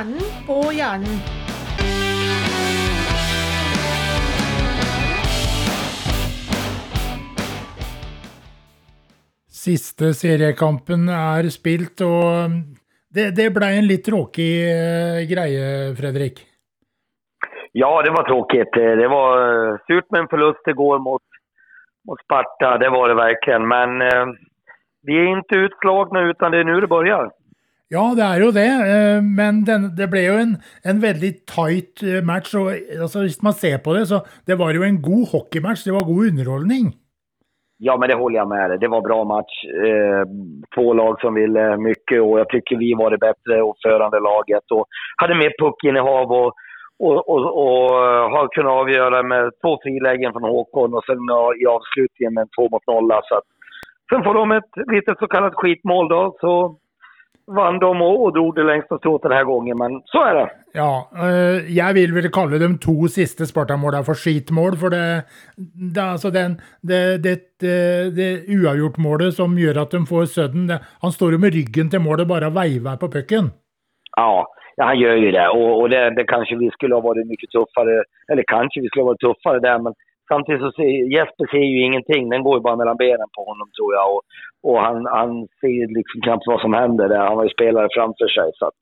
Hjernen på hjernen. Siste seriekampen er spilt, og det, det blei en litt tråkig eh, greie, Fredrik. Ja, det var tråkigt. Det var eh, surt med en förlust igår mot, mot Sparta. Det var det verkligen. Men eh, vi är inte utslagna utan det är nu det börjar. Ja, det er jo det, eh, men den, det ble jo en, en veldig tight eh, match. og altså, Hvis man ser på det, så det var jo en god hockeymatch. Det var god underholdning. Ja, men det håller jag med dig. Det var bra match. Eh, två lag som ville mycket och jag tycker vi var det bättre och förande laget och hade mer puckinnehav och, och, och, och eh, har kunnat avgöra med två frilägen från Håkon och sen i avslutningen med en två mot nolla. Så att, sen får de ett litet så kallat skitmål då, så vann de og drog det längsta strået den här gången, men så är det. Ja, øh, jeg vil vel kalle de to siste Sparta-måla for skitmål, for det, det, altså den, det, det, det, det uavgjort-målet som gjør at de får Sudden Han står jo med ryggen til målet, bare veiver på pucken. Ja, ja, han gör ju det. Och, och det, det kanske vi skulle ha varit mycket tuffare, eller kanske vi skulle ha varit tuffare där, men Samtidigt så ser Jesper ser ju ingenting. Den går ju bara mellan benen på honom tror jag. Och, och han, han ser liksom knappt vad som händer där. Han har ju spelare framför sig. Så att,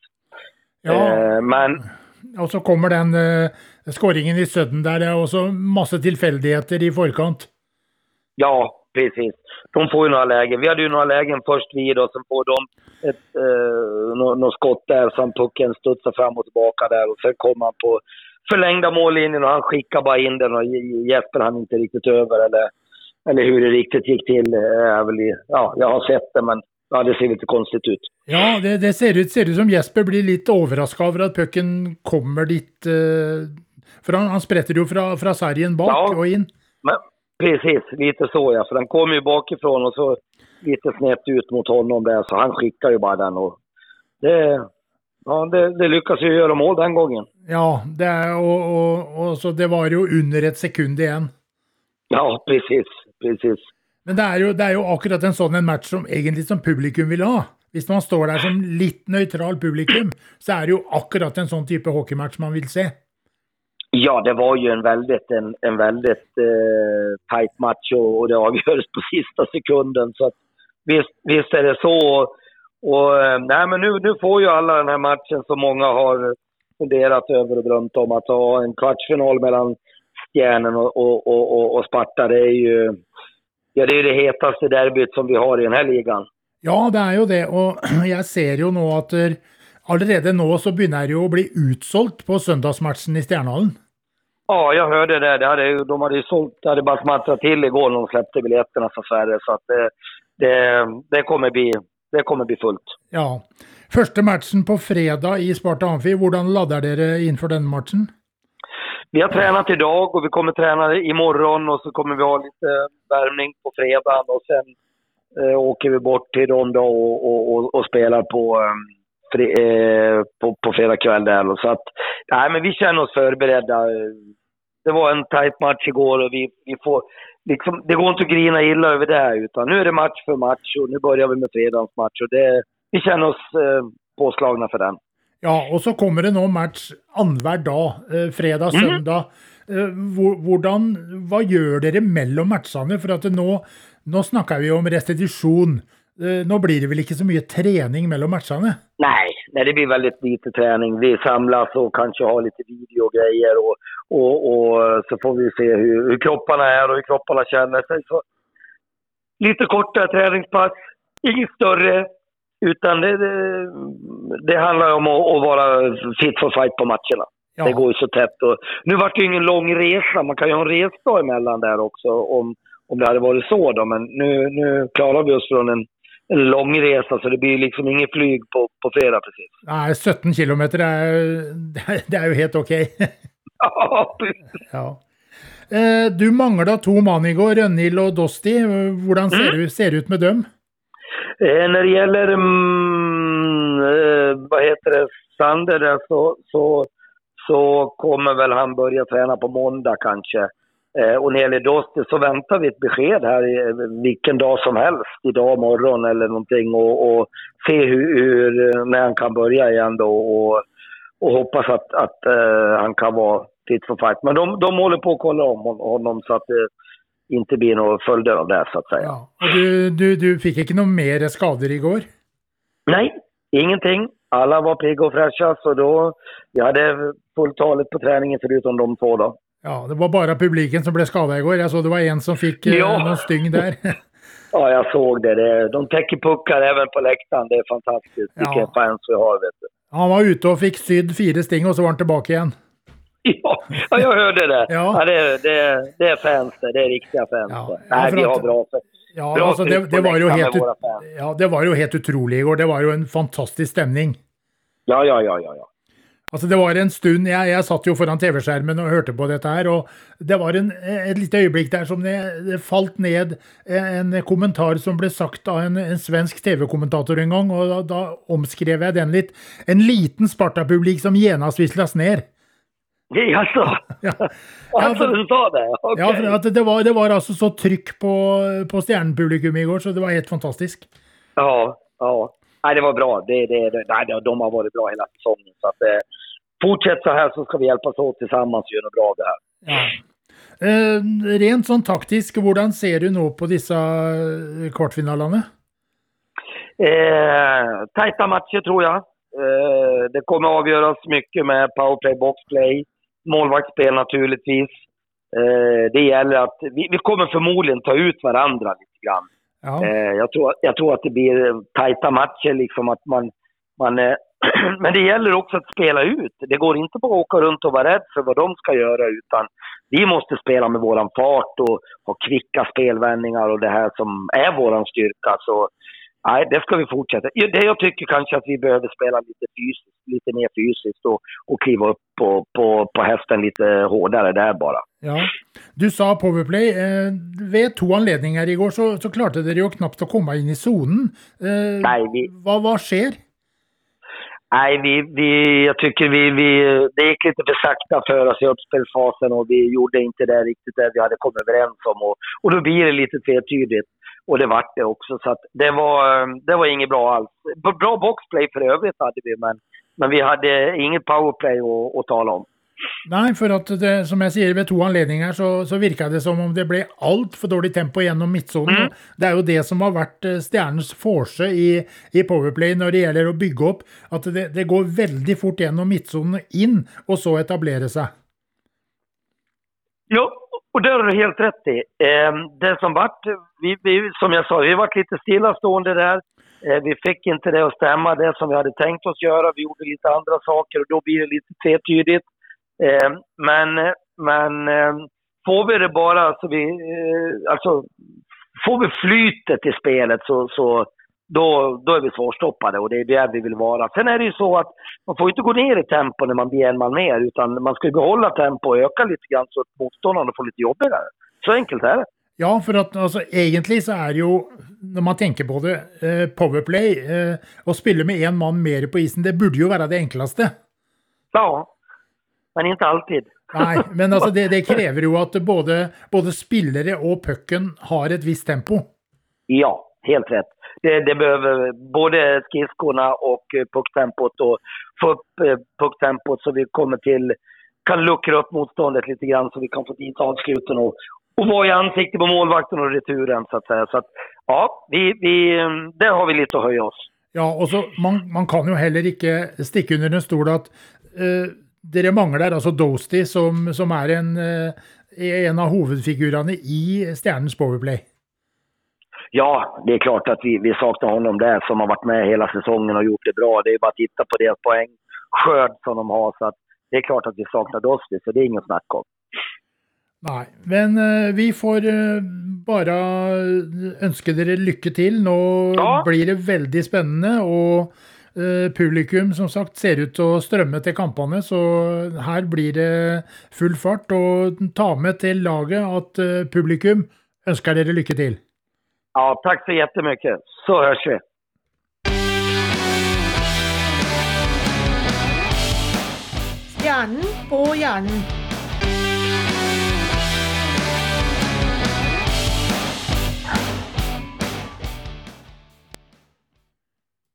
ja. eh, men... Og så kommer den uh, skåringen i Sudden der. Det er også masse tilfeldigheter i forkant. Ja, precis. De får ju några lägen. Vi hade ju några lägen först vid och sen får de ett eh, något skott där som pucken studsar fram och tillbaka där och sen kommer han på förlängda mållinjen och han skickar bara in den och Jesper han inte riktigt över eller, eller hur det riktigt gick till. Väl, ja, jag har sett det men ja, det ser lite konstigt ut. Ja, det, det ser, ut, ser ut som Jesper blir lite överraskad över att pucken kommer dit. Eh, för han, han sprätter ju från, från sargen bak ja, och in. Men, precis, lite så ja. För den kommer ju bakifrån och så lite snett ut mot honom där så han skickar ju bara den och det, ja, det, det lyckas ju göra mål den gången. Ja, det och, och, och, så det var ju under ett sekund igen. Ja, precis. precis. Men det är ju, det är ju akkurat en sån en match som egentligen som publikum vill ha. Om man står där som lite neutral publikum så är det ju akkurat en sån typ av hockeymatch man vill se. Ja, det var ju en väldigt, en, en väldigt eh, tight match och, och det avgörs på sista sekunden. Så att, visst, visst är det så. Och, eh, nej, men nu, nu får ju alla den här matchen som många har funderat över och drömt om. Att ha en kvartsfinal mellan Stjärnen och, och, och, och Sparta, det är ju ja, det, är det hetaste derbyt som vi har i den här ligan. Ja, det är ju det. Och jag ser ju nu att allerede nu så börjar det ju bli utsålt på söndagsmatchen i Stjärnhallen. Ja, jag hörde det. det hade, de hade ju sålt, det hade bara smattrat till igår när de släppte biljetterna för färre. Så att det, det, det, kommer bli, det kommer bli fullt. Ja. Första matchen på fredag i Sparta Amfi, hur laddar ni inför den matchen? Vi har tränat idag och vi kommer träna imorgon och så kommer vi ha lite värmning på fredag och sen eh, åker vi bort till då och, och, och, och spelar på, fre, eh, på, på fredag kväll där. Så att, nej, men vi känner oss förberedda. Det var en tight match igår och vi, vi får, liksom, det går inte att grina illa över det här utan nu är det match för match och nu börjar vi med fredagens match och det, vi känner oss eh, påslagna för den. Ja, och så kommer det nå match annenhver dag, eh, fredag, mm. söndag. Eh, hvordan, hva gjør dere mellom matchene? For at nå, nå snakker vi om restitusjon. Eh, nå blir det väl inte så mycket träning mellan matcherna? Nej, nej, det blir väldigt lite träning. Vi samlas och kanske har lite videogrejer och, och, och så får vi se hur, hur kropparna är och hur kropparna känner sig. Så, lite kortare träningspass, inget större, utan det, det, det handlar om att, att, vara fit for fight på matcherna. Ja. Det går ju så tätt. Och, nu vart det ju ingen lång resa. Man kan ju ha en resdag emellan där också om, om det hade varit så. Då. Men nu, nu klarar vi oss från en, en lång resa så det blir liksom inget flyg på, på fredag precis. Nej, 17 kilometer är, det är ju helt okej. Okay. ja. Eh, du manglar två man igår, Rönnhild och Dosti. Hur ser, mm. det ut med dem? Eh, när det gäller, mm, eh, vad heter det, Sander så, så, så kommer väl han börja träna på måndag kanske. Eh, och när det gäller Dosti så väntar vi ett besked här i, vilken dag som helst, idag morgon eller någonting och, och se hur, hur, när han kan börja igen då. Och, och hoppas att, att uh, han kan vara fit for fight. Men de, de håller på att kolla om honom så att det inte blir några följder av det så att säga. Ja. Och du, du, du fick inte några mer skador igår? Nej, ingenting. Alla var pigga och fräscha så då, vi hade fulltalet på träningen förutom de två då. Ja, det var bara publiken som blev skadad igår. Jag såg det var en som fick eh, ja. någon styng där. ja, jag såg det. det. De täcker puckar även på läktaren. Det är fantastiskt. Ja. Vilka fans vi har, vet du. Han var ute och fick sydd fyra sting och så var han tillbaka igen. Ja, jag hörde det. Ja. ja det, det, det är fans det. Det är riktiga fans. Ja, Nej, vi har bra Ja, bra alltså det, det var ju helt, ja, det var ju helt otroligt igår. Det var ju en fantastisk stämning. Ja, ja, ja, ja. ja. Altså Det var en stund Jeg, jeg satt jo foran TV-skjermen og hørte på dette her, og det var en, et lite øyeblikk der som det, det, falt ned en kommentar som ble sagt av en, en svensk TV-kommentator en gang, og da, da, omskrev jeg den litt. En liten Sparta-publik som genast vislas ned. Jaså? Ja. Altså, du sa det? Okay. Ja, for det var, det var altså så trykk på, på stjernepublikum i går, så det var helt fantastisk. Ja, ja. Nej, det var bra. Det, det, det, nej, de har varit bra hela säsongen. Så att, eh, fortsätt så här så ska vi hjälpas åt tillsammans och göra något bra det här. Ja. Eh, rent sånn taktisk, hvordan ser du nå på disse eh, kvartfinalene? Eh, tajta matcher tror jag. Eh, det kommer avgöras mycket med powerplay, boxplay, målvaktsspel naturligtvis. Eh, det gäller att vi, vi, kommer förmodligen ta ut varandra lite grann. Ja. Eh, jag, tror, jag tror att det blir tajta matcher, liksom att man, man eh, men det gäller också att spela ut. Det går inte bara att åka runt och vara rädd för vad de ska göra, utan vi måste spela med våran fart och ha kvicka spelvändningar och det här som är våran styrka. Så nej, det ska vi fortsätta. Det jag tycker kanske att vi behöver spela lite fysiskt, lite mer fysiskt och, och kliva upp på, på, på hästen lite hårdare där bara. Ja. Du sa Powerplay. Eh, ved to anledninger i går så, så klarte dere jo knapt å komme inn i sonen. Eh, Nej, vi... hva, hva skjer? Nej, vi, vi, jag tycker vi, vi, det gick lite för sakta för oss i uppspelsfasen och vi gjorde inte det riktigt det vi hade kommit överens om. Och, och då blir det lite tvetydigt. Och det vart det också. Så att det, var, ehm, det var inget bra alls. Bra boxplay för övrigt hade vi, men, men vi hade inget powerplay att, att tala om. Nej, för att det, som jag säger, vid två anledningar så, så virkade det som om det blev allt för dåligt tempo genom mittzonen. Mm. Det är ju det som har varit eh, stjärnens force i, i powerplay när det gäller att bygga upp. Att det, det går väldigt fort genom mittzonen in och så etablera sig. Ja, och det har du helt rätt i. Det som vart, vi, vi, som jag sa, vi var lite stillastående där. Eh, vi fick inte det att stämma, det som vi hade tänkt oss göra. Vi gjorde lite andra saker och då blir det lite tvetydigt. Eh, men, men eh, får vi det bara så vi, eh, alltså, får vi flytet i spelet så, så då, då är vi svårstoppade och det är där vi vill vara. Sen är det ju så att man får inte gå ner i tempo när man blir en man mer, utan man ska behålla tempo och öka lite grann så att motståndarna får lite jobbigare. Så enkelt är det. Ja, för att alltså, egentligen så är det ju, när man tänker på det, eh, powerplay, eh, att spela med en man mer på isen, det borde ju vara det enklaste. Ja, men inte alltid. Nej, men alltså det, det kräver ju att både, både spelare och pucken har ett visst tempo. Ja, helt rätt. Det, det behöver både skridskorna och pucktempot och få upp eh, pucktempot så vi kommer till, kan luckra upp motståndet lite grann så vi kan få dit avsluten och, och vara i ansiktet på målvakten och returen så att säga. Så att, ja, vi, vi, där har vi lite att höja oss. Ja, och så man, man kan ju heller inte sticka under en stol att eh, dere mangler altså Dosty, som, som er en, eh, en av hovedfigurene i Stjernens powerplay. Ja, det är klart att vi, vi saknar honom där som har varit med hela säsongen och gjort det bra. Det är bara att titta på deras poängskörd som de har. Så det är klart att vi saknar Dosty, så det är inget snack om. Nej, men uh, vi får uh, bara önska er lycka till. Nu ja. blir det väldigt spännande och Eh, publikum som sagt ser ut til å strømme til kampene, så her blir det full fart. Og ta med til laget at eh, publikum ønsker dere lykke til. Ja, tack så jättemycket. Så hörs vi. Stjernen på hjernen.